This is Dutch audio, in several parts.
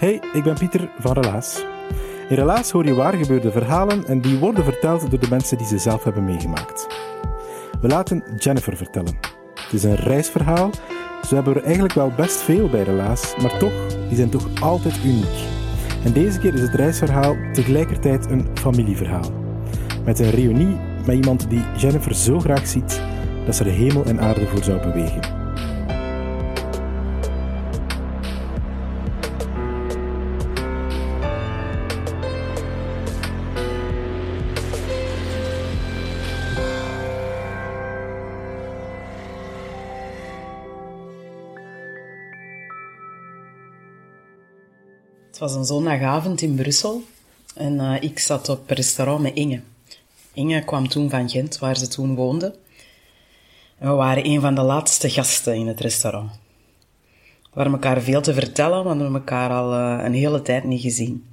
Hey, ik ben Pieter van Relaas. In Relaas hoor je waar gebeurde verhalen en die worden verteld door de mensen die ze zelf hebben meegemaakt. We laten Jennifer vertellen. Het is een reisverhaal. Zo hebben er eigenlijk wel best veel bij Relaas, maar toch, die zijn toch altijd uniek. En deze keer is het reisverhaal tegelijkertijd een familieverhaal. Met een reunie met iemand die Jennifer zo graag ziet dat ze er hemel en aarde voor zou bewegen. Was een zondagavond in Brussel en uh, ik zat op restaurant met Inge. Inge kwam toen van Gent, waar ze toen woonde. We waren een van de laatste gasten in het restaurant. We hadden elkaar veel te vertellen, want we hadden elkaar al uh, een hele tijd niet gezien.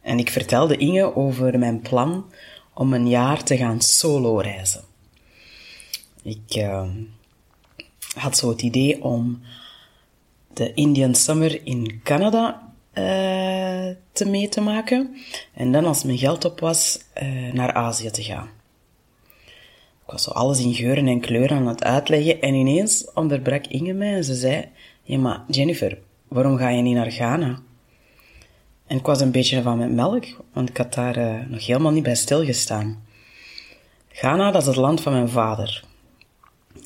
En ik vertelde Inge over mijn plan om een jaar te gaan solo reizen. Ik uh, had zo het idee om de Indian Summer in Canada te mee te maken. En dan, als mijn geld op was, uh, naar Azië te gaan. Ik was zo alles in geuren en kleuren aan het uitleggen en ineens onderbrak Inge mij en ze zei, ja maar Jennifer, waarom ga je niet naar Ghana? En ik was een beetje van met melk, want ik had daar uh, nog helemaal niet bij stilgestaan. Ghana, dat is het land van mijn vader.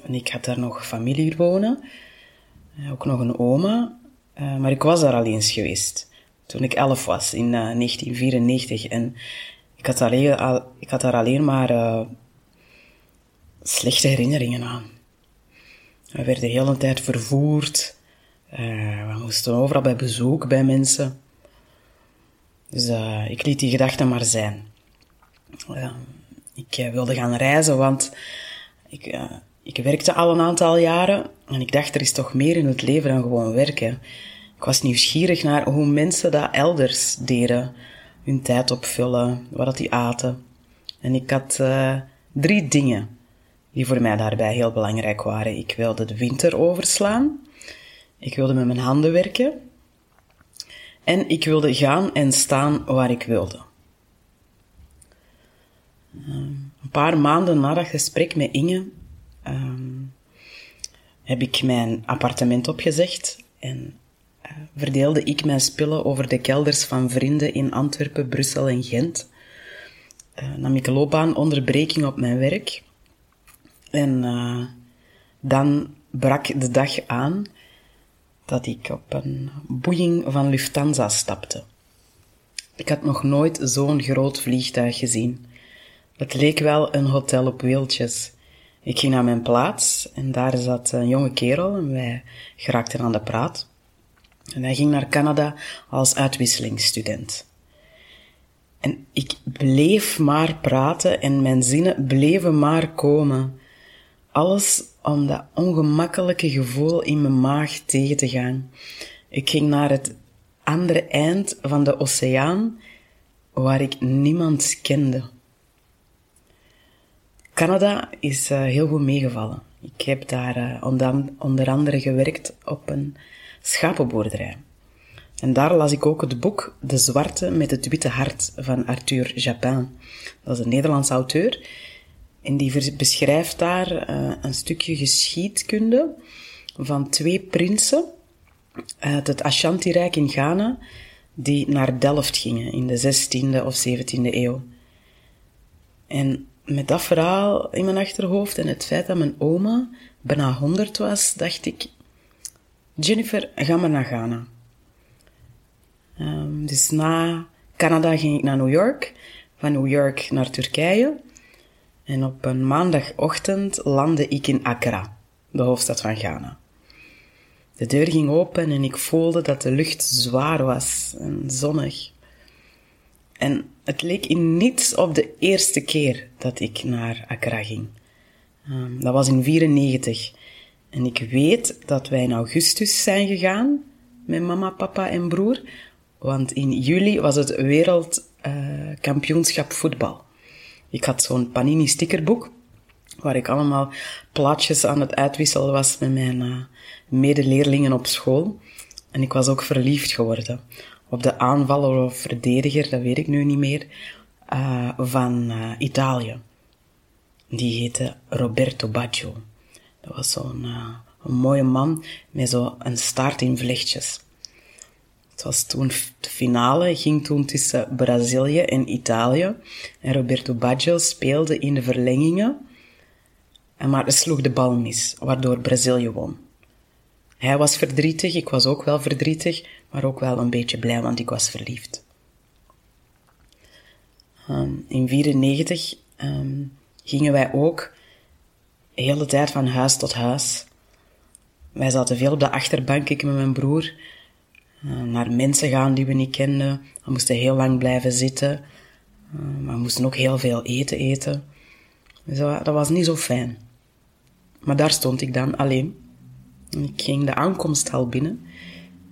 En ik had daar nog familie wonen, ook nog een oma, uh, maar ik was daar al eens geweest. Toen ik elf was, in uh, 1994. En ik had, alleen, al, ik had daar alleen maar uh, slechte herinneringen aan. We werden de hele tijd vervoerd. we moesten overal bij bezoek bij mensen. Dus ik liet die gedachten maar zijn. ik wilde gaan reizen, want ik, ik werkte al een aantal jaren en ik dacht, er is toch meer in het leven dan gewoon werken. Ik was nieuwsgierig naar hoe mensen dat elders deden. Hun tijd opvullen, wat die aten. En ik had uh, drie dingen die voor mij daarbij heel belangrijk waren. Ik wilde de winter overslaan. Ik wilde met mijn handen werken. En ik wilde gaan en staan waar ik wilde. Um, een paar maanden na dat gesprek met Inge um, heb ik mijn appartement opgezegd en verdeelde ik mijn spullen over de kelders van vrienden in Antwerpen, Brussel en Gent. Uh, nam ik een loopbaanonderbreking op mijn werk. En uh, dan brak de dag aan dat ik op een boeing van Lufthansa stapte. Ik had nog nooit zo'n groot vliegtuig gezien. Het leek wel een hotel op wieltjes. Ik ging naar mijn plaats en daar zat een jonge kerel en wij geraakten aan de praat. En hij ging naar Canada als uitwisselingsstudent. En ik bleef maar praten en mijn zinnen bleven maar komen. Alles om dat ongemakkelijke gevoel in mijn maag tegen te gaan. Ik ging naar het andere eind van de oceaan, waar ik niemand kende. Canada is uh, heel goed meegevallen. Ik heb daar uh, onder, andere gewerkt op een schapenboerderij. En daar las ik ook het boek De Zwarte met het Witte Hart van Arthur Japin. Dat is een Nederlands auteur. En die beschrijft daar uh, een stukje geschiedkunde van twee prinsen uit het Ashanti-rijk in Ghana, die naar Delft gingen in de 16e of 17e eeuw. En met dat verhaal in mijn achterhoofd en het feit dat mijn oma bijna 100 was, dacht ik, Jennifer, ga maar naar Ghana. Um, dus na Canada ging ik naar New York, van New York naar Turkije. En op een maandagochtend landde ik in Accra, de hoofdstad van Ghana. De deur ging open en ik voelde dat de lucht zwaar was en zonnig. En het leek in niets op de eerste keer dat ik naar Accra ging. Um, dat was in 94. En ik weet dat wij in augustus zijn gegaan met mama, papa en broer. Want in juli was het wereldkampioenschap voetbal. Ik had zo'n Panini stickerboek waar ik allemaal plaatjes aan het uitwisselen was met mijn uh, medeleerlingen op school. En ik was ook verliefd geworden op de aanvaller of verdediger, dat weet ik nu niet meer, uh, van uh, Italië. Die heette Roberto Baggio. Dat was zo'n uh, een mooie man met zo'n staart in vlechtjes. Het was toen de finale, ging toen tussen Brazilië en Italië. En Roberto Baggio speelde in de verlengingen. Maar sloeg de bal mis, waardoor Brazilië won. Hij was verdrietig, ik was ook wel verdrietig, maar ook wel een beetje blij, want ik was verliefd. Um, in 1994 um, gingen wij ook de hele tijd van huis tot huis. Wij zaten veel op de achterbank, ik met mijn broer, uh, naar mensen gaan die we niet kenden. We moesten heel lang blijven zitten, maar we moesten ook heel veel eten eten. Dus dat, dat was niet zo fijn. Maar daar stond ik dan alleen. Ik ging de aankomsthal binnen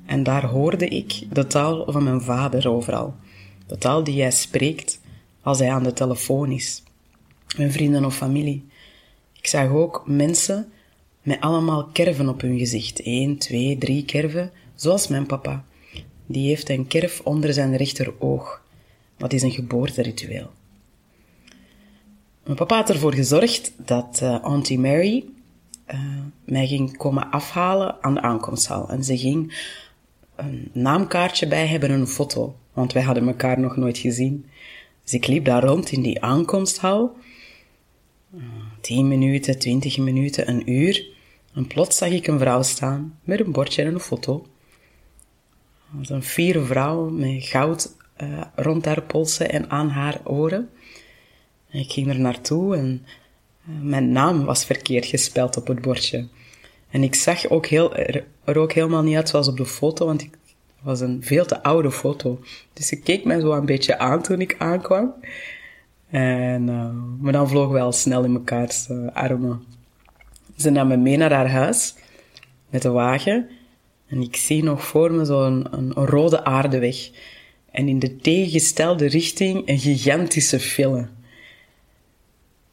en daar hoorde ik de taal van mijn vader overal. De taal die hij spreekt als hij aan de telefoon is. Mijn vrienden of familie. Ik zag ook mensen met allemaal kerven op hun gezicht. Eén, twee, drie kerven, zoals mijn papa. Die heeft een kerf onder zijn rechteroog. Dat is een geboorteritueel. Mijn papa had ervoor gezorgd dat uh, Auntie Mary uh, mij ging komen afhalen aan de aankomsthal. En ze ging een naamkaartje bij hebben en een foto, want wij hadden elkaar nog nooit gezien. Dus ik liep daar rond in die aankomsthal. Uh, tien minuten, twintig minuten, een uur. En plots zag ik een vrouw staan met een bordje en een foto. Het was een fiere vrouw met goud uh, rond haar polsen en aan haar oren. En ik ging er naartoe en mijn naam was verkeerd gespeld op het bordje. En ik zag ook heel, er, ook helemaal niet uit zoals op de foto, want ik, was een veel te oude foto. Dus ik keek mij zo een beetje aan toen ik aankwam. En, uh, maar dan vlogen we al snel in mekaars uh, armen. Ze nam me mee naar haar huis met de wagen. En ik zie nog voor me zo'n een, een rode aardeweg. En in de tegengestelde richting een gigantische file.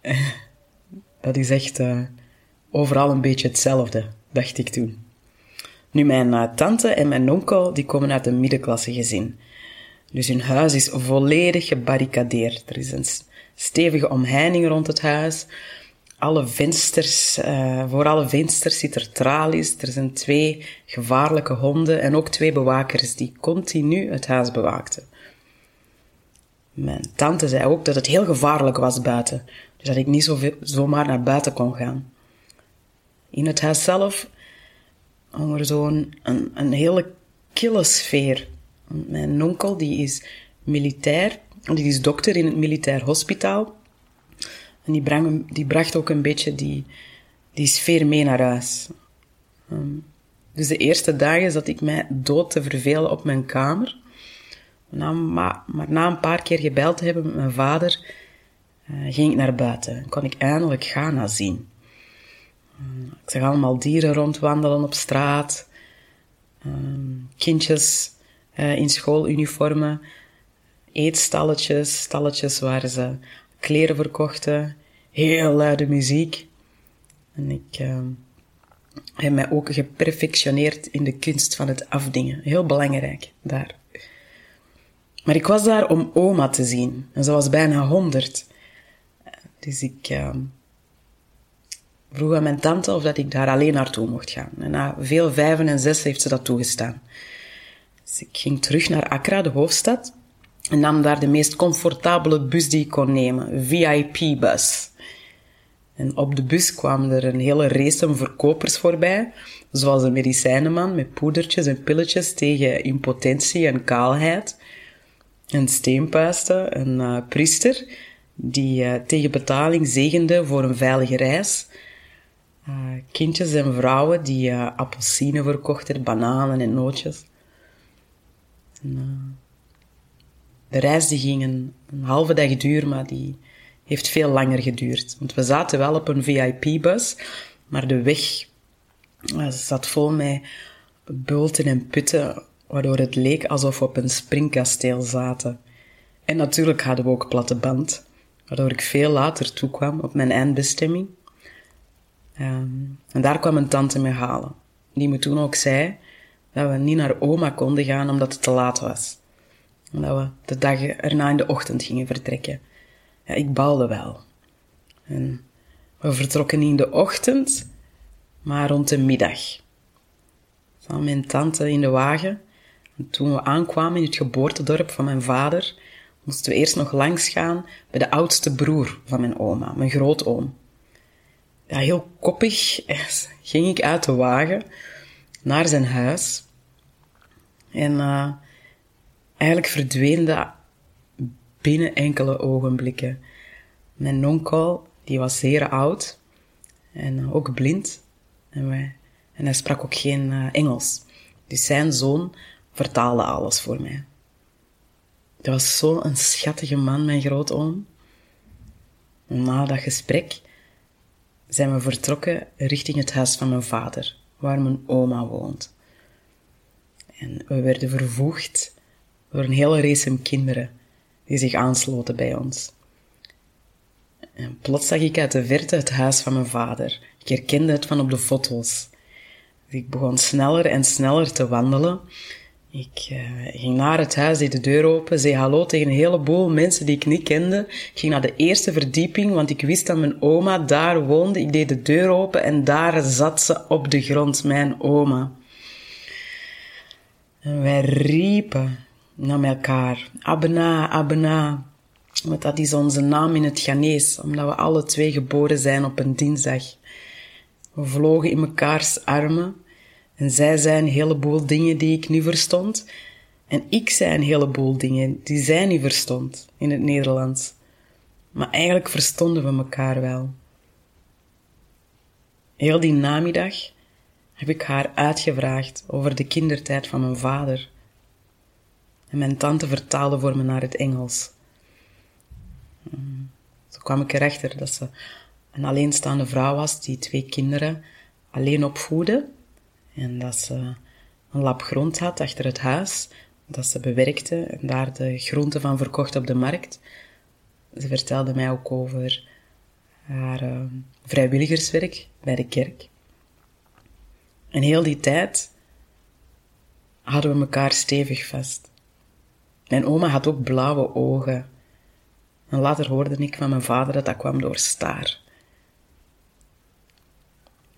Dat is echt uh, overal een beetje hetzelfde, dacht ik toen. Nu, mijn uh, tante en mijn onkel, die komen uit een middenklasse gezin. Dus hun huis is volledig gebarricadeerd. Er is een stevige omheining rond het huis. Alle vensters, uh, voor alle vensters zit er tralies. Er zijn twee gevaarlijke honden en ook twee bewakers die continu het huis bewaakten. Mijn tante zei ook dat het heel gevaarlijk was buiten. Dus dat ik niet zo zomaar naar buiten kon gaan. In het huis zelf er zo'n een, een hele kille sfeer. Mijn onkel, die is militair, die is dokter in het militair hospitaal. En die, die bracht ook een beetje die, die sfeer mee naar huis. Um, dus de eerste dagen zat ik mij dood te vervelen op mijn kamer. Na, maar, maar na een paar keer gebeld te hebben met mijn vader, uh, ging ik naar buiten. Kon ik eindelijk Ghana zien. Uh, ik zag allemaal dieren rondwandelen op straat. Uh, kindjes eh, in schooluniformen. Eetstalletjes, stalletjes waar ze kleren verkochten. Heel luide muziek. En ik heb mij ook geperfectioneerd in de kunst van het afdingen. Heel belangrijk daar. Maar ik was daar om oma te zien. En ze was bijna honderd. Dus ik uh, vroeg aan mijn tante of dat ik daar alleen naartoe mocht gaan. En na veel vijven en zes heeft ze dat toegestaan. Dus ik ging terug naar Accra, de hoofdstad. En nam daar de meest comfortabele bus die ik kon nemen, VIP-bus. En op de bus kwamen er een hele race verkopers voorbij, zoals een medicijnenman met poedertjes en pilletjes tegen impotentie en kaalheid. Een steenpuiste, een uh, priester, die uh, tegen betaling zegende voor een veilige reis. Uh, kindjes en vrouwen die appelsinen verkochten, bananen en nootjes. En, de reis die ging een, een halve dag duur, maar die heeft veel langer geduurd. Want we zaten wel op een VIP-bus, maar de weg zat vol met bulten en putten, waardoor het leek alsof we op een springkasteel zaten. En natuurlijk hadden we ook platte band, waardoor ik veel later toekwam op mijn eindbestemming. Um, en daar kwam een tante me halen, die me toen ook zei dat we niet naar oma konden gaan omdat het te laat was. Omdat we de dag erna in de ochtend gingen vertrekken. Ja, ik baalde wel. En we vertrokken niet in de ochtend, maar rond de middag. Samen mijn tante in de wagen. En toen we aankwamen in het geboortedorp van mijn vader, moesten we eerst nog langs gaan bij de oudste broer van mijn oma, mijn grootoom. Ja, heel koppig ging ik uit de wagen naar zijn huis. En uh, eigenlijk verdween dat binnen enkele ogenblikken. Mijn onkel, die was zeer oud en ook blind. En, wij, en hij sprak ook geen uh, Engels. Dus zijn zoon vertaalde alles voor mij. Dat was zo'n schattige man, mijn grootoom. Na dat gesprek zijn we vertrokken richting het huis van mijn vader, waar mijn oma woont. En we werden vervoegd door een hele race kinderen die zich aansloten bij ons. En plots zag ik uit de verte het huis van mijn vader. Ik herkende het van op de foto's. ik begon sneller en sneller te wandelen. Ik uh, ging naar het huis, deed de deur open, zei hallo tegen een heleboel mensen die ik niet kende. Ik ging naar de eerste verdieping, want ik wist dat mijn oma daar woonde. Ik deed de deur open en daar zat ze op de grond, mijn oma. En wij riepen naar elkaar. Abna, Abna. Want dat is onze naam in het Ghanese, omdat we alle twee geboren zijn op een dinsdag. We vlogen in mekaars armen en zij zei een heleboel dingen die ik niet verstond. En ik zei een heleboel dingen die zij niet verstond in het Nederlands. Maar eigenlijk verstonden we elkaar wel. Heel die namiddag heb ik haar uitgevraagd over de kindertijd van mijn vader. En mijn tante vertaalde voor me naar het Engels. Zo kwam ik erachter dat ze een alleenstaande vrouw was die twee kinderen alleen opvoedde. En dat ze een lap grond had achter het huis, dat ze bewerkte en daar de groenten van verkocht op de markt. Ze vertelde mij ook over haar uh, vrijwilligerswerk bij de kerk. En heel die tijd hadden we elkaar stevig vast. Mijn oma had ook blauwe ogen. En later hoorde ik van mijn vader dat dat kwam door staar.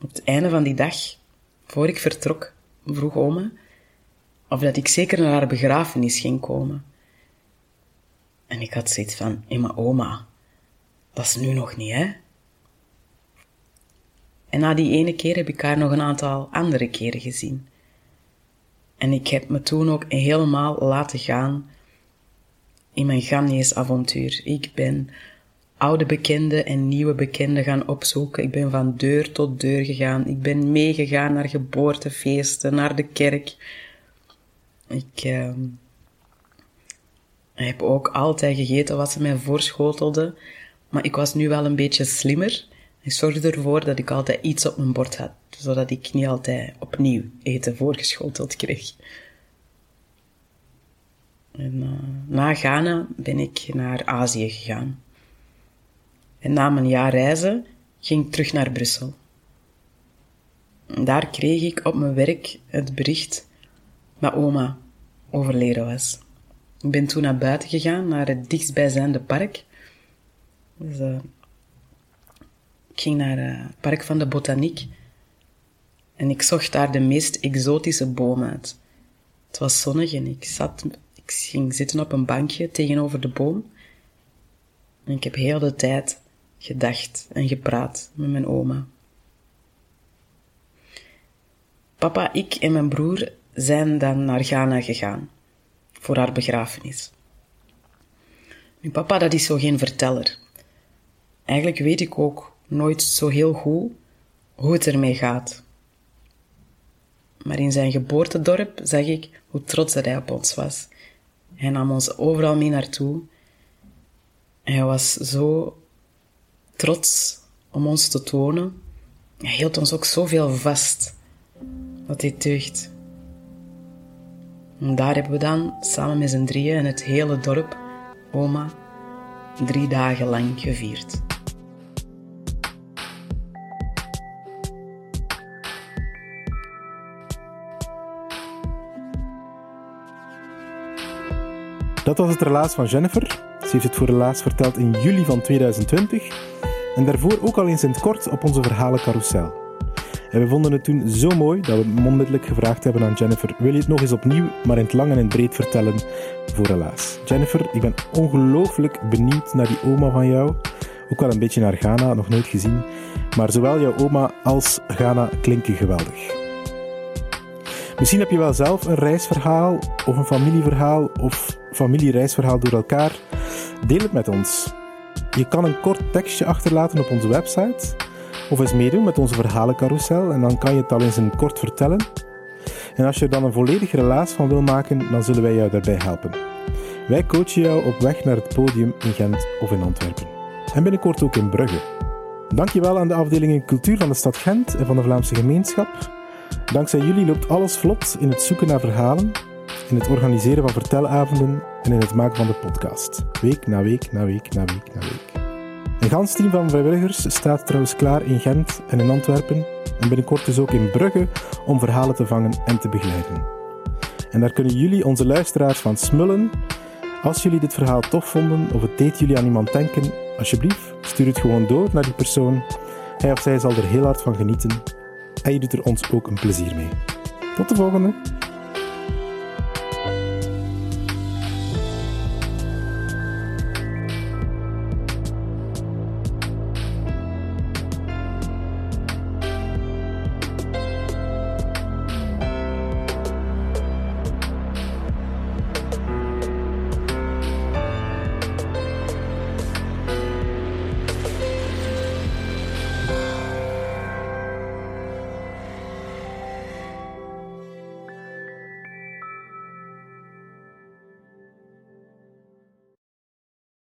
Op het einde van die dag, voor ik vertrok, vroeg oma of dat ik zeker naar haar begrafenis ging komen. En ik had zoiets van, hé, oma, dat is nu nog niet, hè? En na die ene keer heb ik haar nog een aantal andere keren gezien. En ik heb me toen ook helemaal laten gaan in mijn Ghanese avontuur. Ik ben oude bekenden en nieuwe bekenden gaan opzoeken. Ik ben van deur tot deur gegaan. Ik ben meegegaan naar geboortefeesten, naar de kerk. Ik uh, heb ook altijd gegeten wat ze mij voorschotelden. Maar ik was nu wel een beetje slimmer. Ik zorgde ervoor dat ik altijd iets op mijn bord had, zodat ik niet altijd opnieuw eten voorgeschoteld kreeg. En, uh, na Ghana ben ik naar Azië gegaan. En na mijn jaar reizen ging ik terug naar Brussel. Daar kreeg ik op mijn werk het bericht dat oma overleden was. Ik ben toen naar buiten gegaan, naar het dichtstbijzijnde park. Dus, uh, ik ging naar eh, het park van de botaniek en ik zocht daar de meest exotische bomen uit. Het was zonnig en ik zat Ik ging zitten op een bankje tegenover de boom. En ik heb heel de tijd gedacht en gepraat met mijn oma. Papa, ik en mijn broer zijn dan naar Ghana gegaan voor haar begrafenis. Nu, papa, dat is zo geen verteller. Eigenlijk weet ik ook nooit zo heel goed hoe het ermee gaat. Maar in zijn geboortedorp zag ik hoe trots hij op ons was. Hij nam ons overal mee naartoe. Hij was zo trots om ons te tonen. Hij hield ons ook zoveel vast. Wat dit deugt. Daar hebben we dan samen met z'n drieën en het hele dorp, oma, drie dagen lang gevierd. Dat was het relaas van Jennifer. Ze heeft het voor relaas verteld in juli van 2020 en daarvoor ook al eens in het kort op onze verhalencarousel. En we vonden het toen zo mooi dat we onmiddellijk gevraagd hebben aan Jennifer: wil je het nog eens opnieuw, maar in het lang en in het breed vertellen voor relaas? Jennifer, ik ben ongelooflijk benieuwd naar die oma van jou. Ook wel een beetje naar Ghana, nog nooit gezien. Maar zowel jouw oma als Ghana klinken geweldig. Misschien heb je wel zelf een reisverhaal of een familieverhaal of familiereisverhaal door elkaar. Deel het met ons. Je kan een kort tekstje achterlaten op onze website of eens meedoen met onze verhalencarousel en dan kan je het al eens in kort vertellen. En als je er dan een volledig relaas van wil maken, dan zullen wij jou daarbij helpen. Wij coachen jou op weg naar het podium in Gent of in Antwerpen. En binnenkort ook in Brugge. Dankjewel aan de afdelingen cultuur van de stad Gent en van de Vlaamse gemeenschap. Dankzij jullie loopt alles vlot in het zoeken naar verhalen, in het organiseren van vertelavonden en in het maken van de podcast. Week na week na week na week na week. Een gans team van vrijwilligers staat trouwens klaar in Gent en in Antwerpen en binnenkort dus ook in Brugge om verhalen te vangen en te begeleiden. En daar kunnen jullie, onze luisteraars, van smullen. Als jullie dit verhaal tof vonden of het deed jullie aan iemand denken, alsjeblieft, stuur het gewoon door naar die persoon. Hij of zij zal er heel hard van genieten en je doet er ons ook een plezier mee. Tot de volgende!